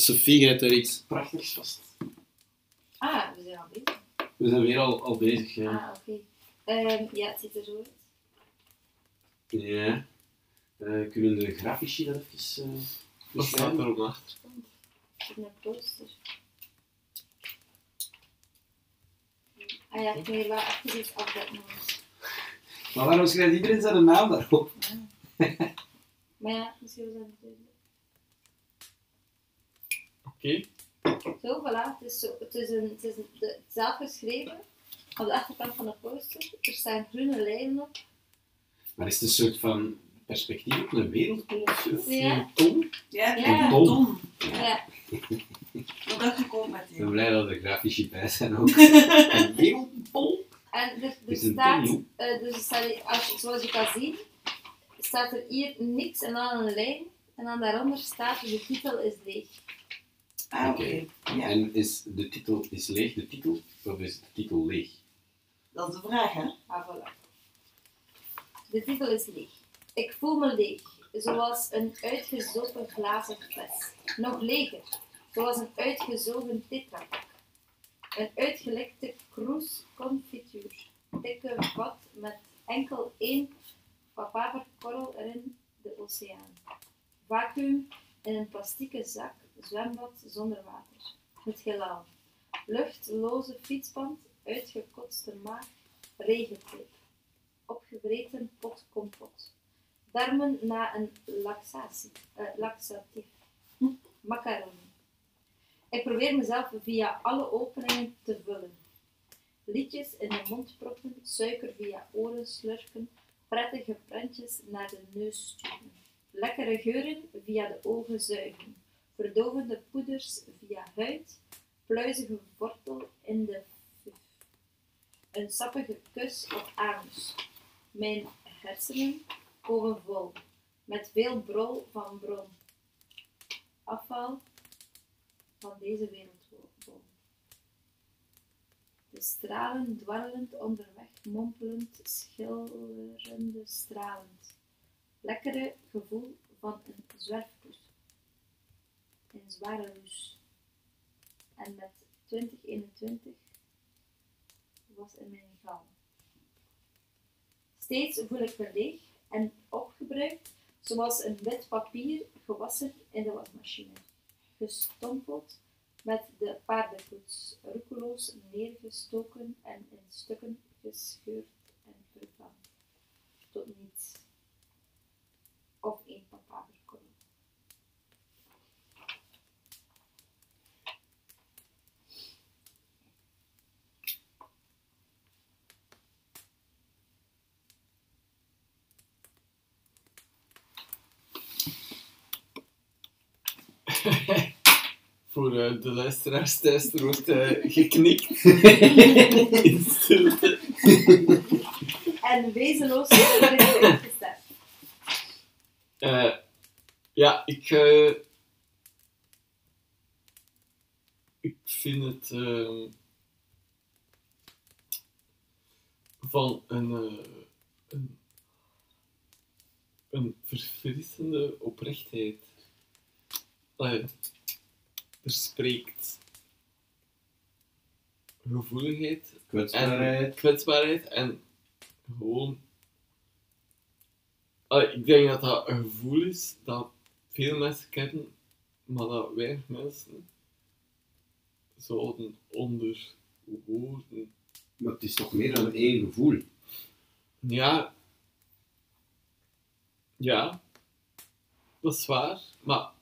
Sophie, jij hebt er iets prachtigs vast. Ah, we zijn al bezig. We zijn weer al, al bezig, ja. Ah, oké. Ehm, ja, het ziet er zo uit. Ja. Eh, kunnen de grafici dat even uh, Wat staat er op de achterkant? Het is een poster. Ah ja, hier wel even iets afdekken. Maar waarom schrijft iedereen zijn naam daarop? Maar ja, misschien was dat niet Oké. Zo, voilà. Het is, zo, het is, een, het is een, de, zelf geschreven. Op de achterkant van de poster. Er staan groene lijnen op. Maar is het een soort van perspectief op een wereldbol? Ja. Een ton? Ja, Ja. een ton. Ja, Wat dacht ik ook ben blij dat er grafici bij zijn ook. Een wereldbol? en er, er Is een staat, ton, eh, dus staat als, je- zoals je kan zien, staat er hier niks en dan een lijn. En dan daaronder staat, de titel is leeg. Ah, oké. Ja, En is de titel is leeg de titel? Of is de titel leeg? dat is de vraag, hè? Ah, voilà. De titel is leeg. Ik voel me leeg, zoals een uitgezogen glazen fles. Nog leger, zoals een uitgezogen tetrapak. Een uitgelekte kroes confituur. Dikke vat met enkel één papaverkorrel erin, de oceaan. Vacuüm in een plastieke zak, zwembad zonder water. Het heelal. Luchtloze fietsband, uitgekotste maag, regenpijp. Opgevreten pot kompot. Darmen na een laxatie, eh, laxatief. Macaroni. Ik probeer mezelf via alle openingen te vullen. Liedjes in de mond proppen, suiker via oren slurpen, prettige prentjes naar de neus sturen. Lekkere geuren via de ogen zuigen, verdovende poeders via huid, pluizige wortel in de fuf. Een sappige kus op anus. Mijn hersenen komen vol, met veel brol van bron. Afval van deze wereldbol. De stralen dwarrelend onderweg, mompelend, schillerende stralend. Lekkere gevoel van een zwerfpoes. Een zware lus. En met 2021 was in mijn gal. Steeds voel ik me leeg en opgebruikt, zoals een wit papier gewassen in de wasmachine. Gestompeld met de paardenpoets, roekeloos neergestoken en in stukken gescheurd en vervangen. Tot niets. Of één papaverkorrel. Voor eh, de luisteraars thuis, er wordt eh, geknikt. In stilte. En wezenloos uitgesteld. Eh, ja, ik, eh, ik vind het eh, van een, eh, een, een verfrissende oprechtheid. Allee, er spreekt gevoeligheid en Kwetsbaarheid. kwetsbaarheid en gewoon. Allee, ik denk dat dat een gevoel is dat veel mensen kennen, maar dat weinig mensen zouden onder woorden. Maar het is toch meer dan één gevoel? Ja, ja, dat is waar, maar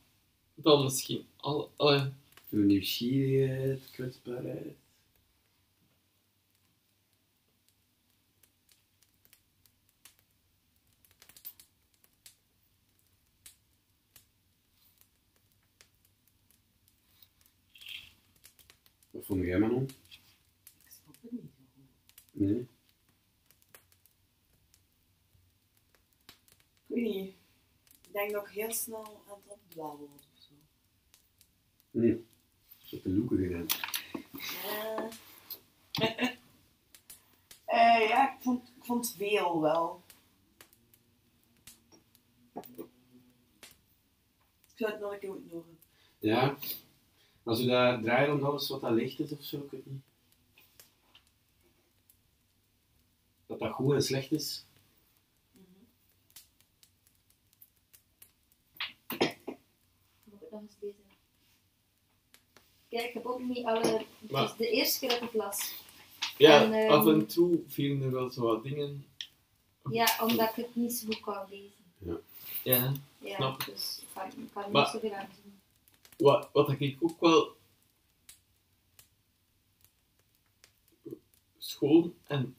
dan misschien al. allee, Zo nieuwsgierigheid, kwetsbaarheid. Wat vond jij, Manon? Ik snap het niet zo goed. Nee? Ik weet niet. Ik denk dat ik heel snel aan het opdwalen Ik heb de loeken gedaan. Ja. Eh, ja, ik vond, ik vond veel wel. Ik zou het nog een keer moeten horen. Ja, Als u dat draait om alles wat dat licht is of zo, ik weet niet. Dat dat goed en slecht is. Moet ik nog eens lezen. Kijk, ik heb ook niet alle... Het Maar- is de eerste keer dat ik het las. Ja, En, ehm, af en toe vielen er wel zo wat dingen. Ja, omdat ik het niet zo goed kan lezen. Ja. Ja, Snap ik. dus ik kan, ik kan Maar- niet zoveel aan doen. Wat, wat ik ook wel schoon en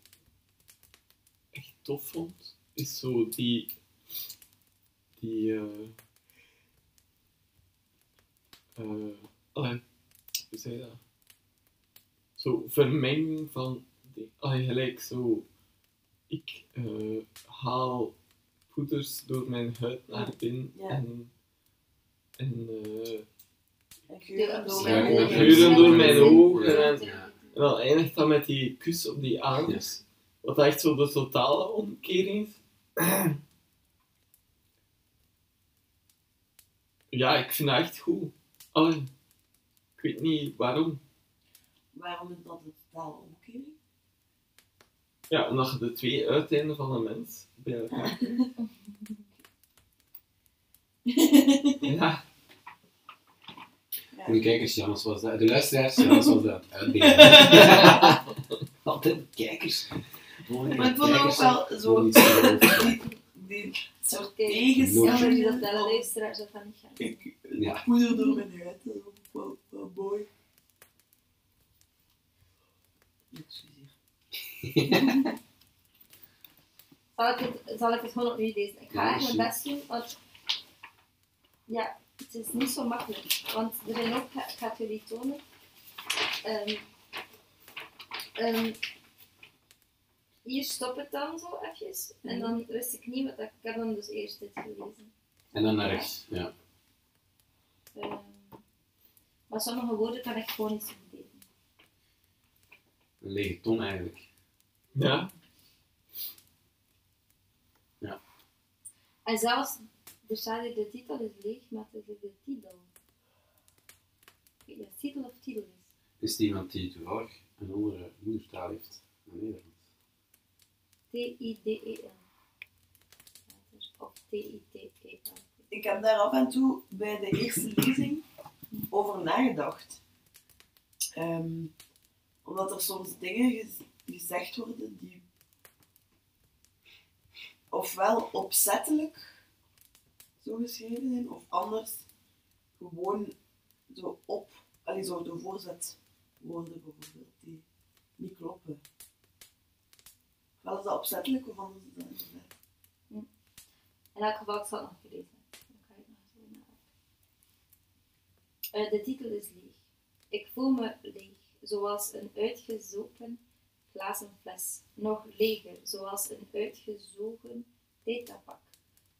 echt tof vond, is zo die. die. eh eh, dat? Zo vermenging van. Die, allee, gelijk zo. Ik eh, haal poeders door mijn huid naar binnen Ja. en. en eh, En geuren door Ja, door mijn ogen Ja. en, en dan eindigt dat met die kus op die anus. Wat echt zo de totale omkering is. Ja, ik vind dat echt goed. Allee, ik weet niet waarom. Waarom is dat een totale omkering? Ja, omdat je de twee uiteinden van een mens bij elkaar Ja, Voor de kijkers, Jannes was dat. De luisteraars, Jannes was dat. Altijd kijkers. Maar ik vond het ook wel zo, die, die soort. Jammer dat de luisteraars dat van niet gaan. Ik Ja. poeder door mijn huid, Zal ik, het, zal ik het gewoon opnieuw lezen? Ik ga Ja, echt mijn best doen, want ja, het is niet zo makkelijk. Want er zijn ook, ik ga het jullie tonen. Ehm, ehm, hier stop het dan zo even. En dan wist ik niet wat ik, ik heb dan dus eerst dit gelezen. En dan naar rechts. Ja. Ehm, maar sommige woorden kan ik gewoon niet zo goed lezen. Een lege ton eigenlijk. ja. En zelfs, er staat hier de titel is leeg, maar het is de titel. Ik weet niet of titel of titel is. Is het iemand die toevallig een andere moedertaal heeft dan Nederlands? T-I-D-E-L. Of T-I-T-E-L. Ik heb daar af en toe bij de eerste lezing over nagedacht. Ehm, omdat er soms dingen gez- gezegd worden die ofwel opzettelijk zo geschreven zijn, of anders gewoon zo op, allee, zo de voorzetwoorden bijvoorbeeld, die niet kloppen. Ofwel is dat opzettelijk, of anders is dat inderdaad. In elk geval, ik zal het nog gelezen. Dan ga ik nog eens over Eh, de titel is leeg. Ik voel me leeg, zoals een uitgezopen glazen fles. Nog leger, zoals een uitgezogen tetrapak.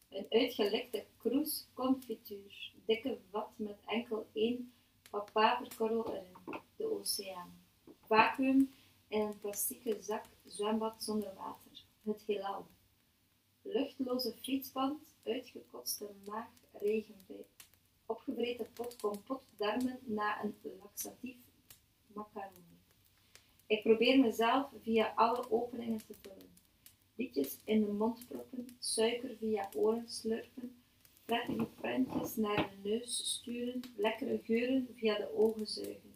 Een uitgelekte kroes confituur. Dikke vat met enkel één papaverkorrel erin. De oceaan. Vacuüm in een plastieke zak. Zwembad zonder water. Het heelal. Luchtloze frietsband, uitgekotste maag, regenpijp. Opgevreten pot kompot darmen na een laxatief macaroni. Ik probeer mezelf via alle openingen te vullen. Liedjes in de mond proppen, suiker via oren slurpen, prettige prentjes naar de neus sturen, lekkere geuren via de ogen zuigen,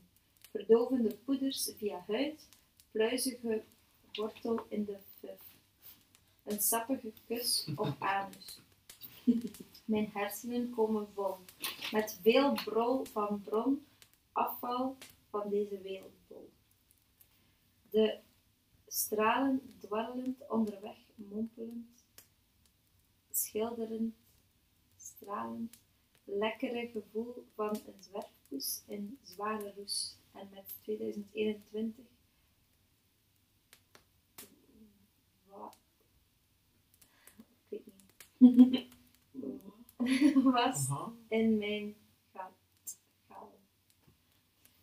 verdovende poeders via huid, pluizige wortel in de fuf een sappige kus op anus. Mijn hersenen komen vol, met veel brol van bron, afval van deze wereldbol. De stralen dwarrelend onderweg, mompelend, schilderend, stralend, lekkere gevoel van een zwerfpoes in zware roes. En met 2021 wa- ik niet. was in mijn gat.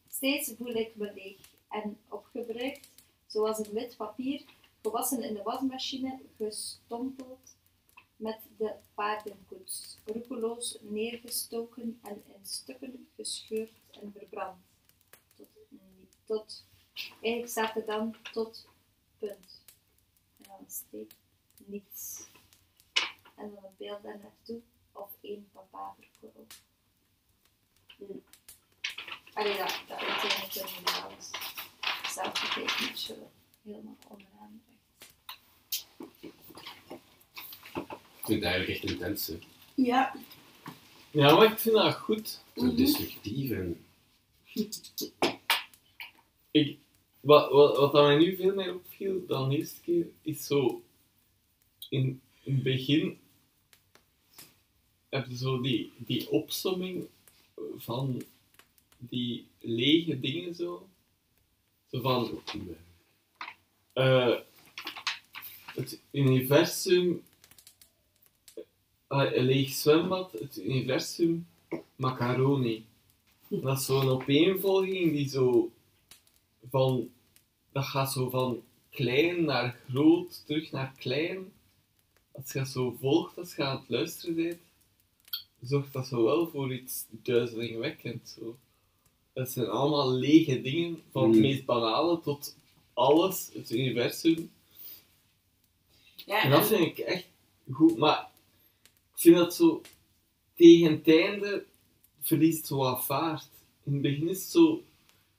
Steeds voel ik me leeg en opgebruikt, zoals een wit papier, gewassen in de wasmachine, gestompeld met de paardenkoets, roekeloos neergestoken en in stukken gescheurd en verbrand. tot, eigenlijk staat er dan tot punt. En dan een streep, niets. En dan een beeld daar naartoe, of één papaverkorrel. Hmm. Allee, dat, dat uiteindelijk kunnen we niet alles zelf betekent, zo helemaal onderaan rechts. Ik vind het eigenlijk echt intens. Hè. Ja. Ja, maar ik vind dat goed. Zo destructief en... Ik, wat, wat, wat mij nu veel meer opviel dan de eerste keer, is zo... In, in het begin heb je zo die, die opsomming van die lege dingen zo. Van, eh, het universum, eh, een leeg zwembad, het universum, macaroni. Dat is zo'n opeenvolging die zo van, dat gaat zo van klein naar groot, terug naar klein. Als je zo volgt, als je aan het luisteren bent, zorgt dat zo wel voor iets duizelingwekkend. Zo. Het zijn allemaal lege dingen, van het Mm. meest banale tot alles, het universum. Ja, En dat vind ik echt goed, maar ik vind dat zo tegen het einde verliest het zo wat vaart. In het begin is het zo,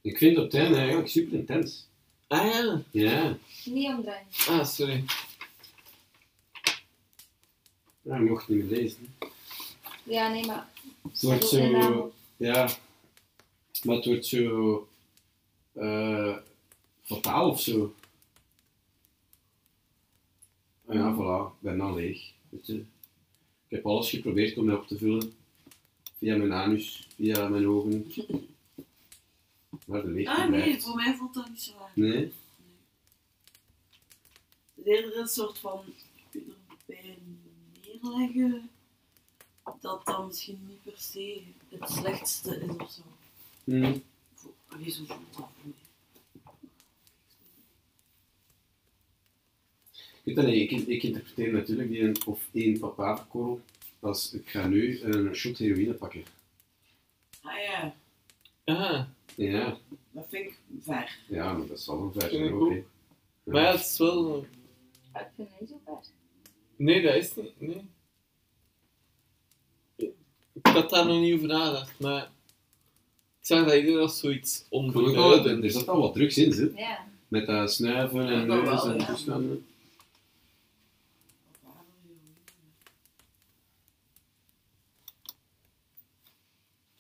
Ik vind het op het einde eigenlijk super intens. ah ja, Ja. Niet omdraaien. ah sorry. Ja, je mocht niet meer lezen. Ja, nee, maar... Het wordt zo. Ja. Maar het wordt zo... eh fataal of zo. En ja, voilà. Ik ben dan leeg. Weet je. Ik heb alles geprobeerd om mij op te vullen. Via mijn anus, via mijn ogen. Maar de leegte Ah nee, blijft. voor mij voelt dat niet zo aan. Nee? Het is eerder een soort van je erbij neerleggen dat dat misschien niet per se het slechtste is of zo. Hm. Voor- Allee, zo voelt dat voor mij. Ik ik, ik interpreteer natuurlijk die een, of één papaverkorrel als ik ga nu een shot heroïne pakken. Ah ja, Ah, Ja, dat vind ik ver. ja maar dat een versie ik ook. ook. hè. maar ja, het is wel... Ik vind het niet zo ver. Nee, dat is niet, nee. Ik had daar nog niet over nagedacht, maar ik zag dat eerder als zoiets er, onbeduidend. er zat al wat drugs in, ze. Ja. Met dat snuiven en Ja, dat neus en ja. toestanden.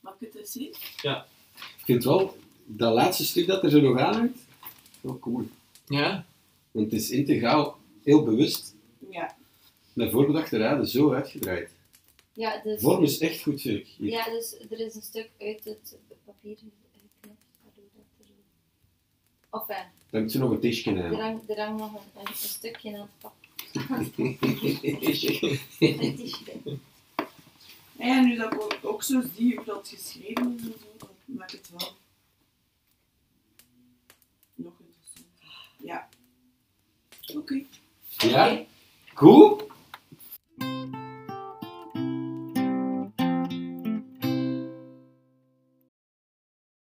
Mag ik het eens zien? Ik vind wel, dat laatste stuk dat er zo nog aan hangt, wel cool. Ja, Want het is integraal, heel bewust, Ja. met voorbedachte raden zo uitgedraaid. Ja, De dus, vorm is echt goed. Hier. ja, dus er is een stuk uit het papier geknipt, waardoor dat er. Of ja, Daar moet je nog een tischje er aan. hangt, er hangt nog een, een, een stukje aan het pap. ja, Een tischje. En nu dat ik ook- zo zie hoe dat geschreven is en zo, dat maakt het wel nog interessant. Ja. Oké. Goed?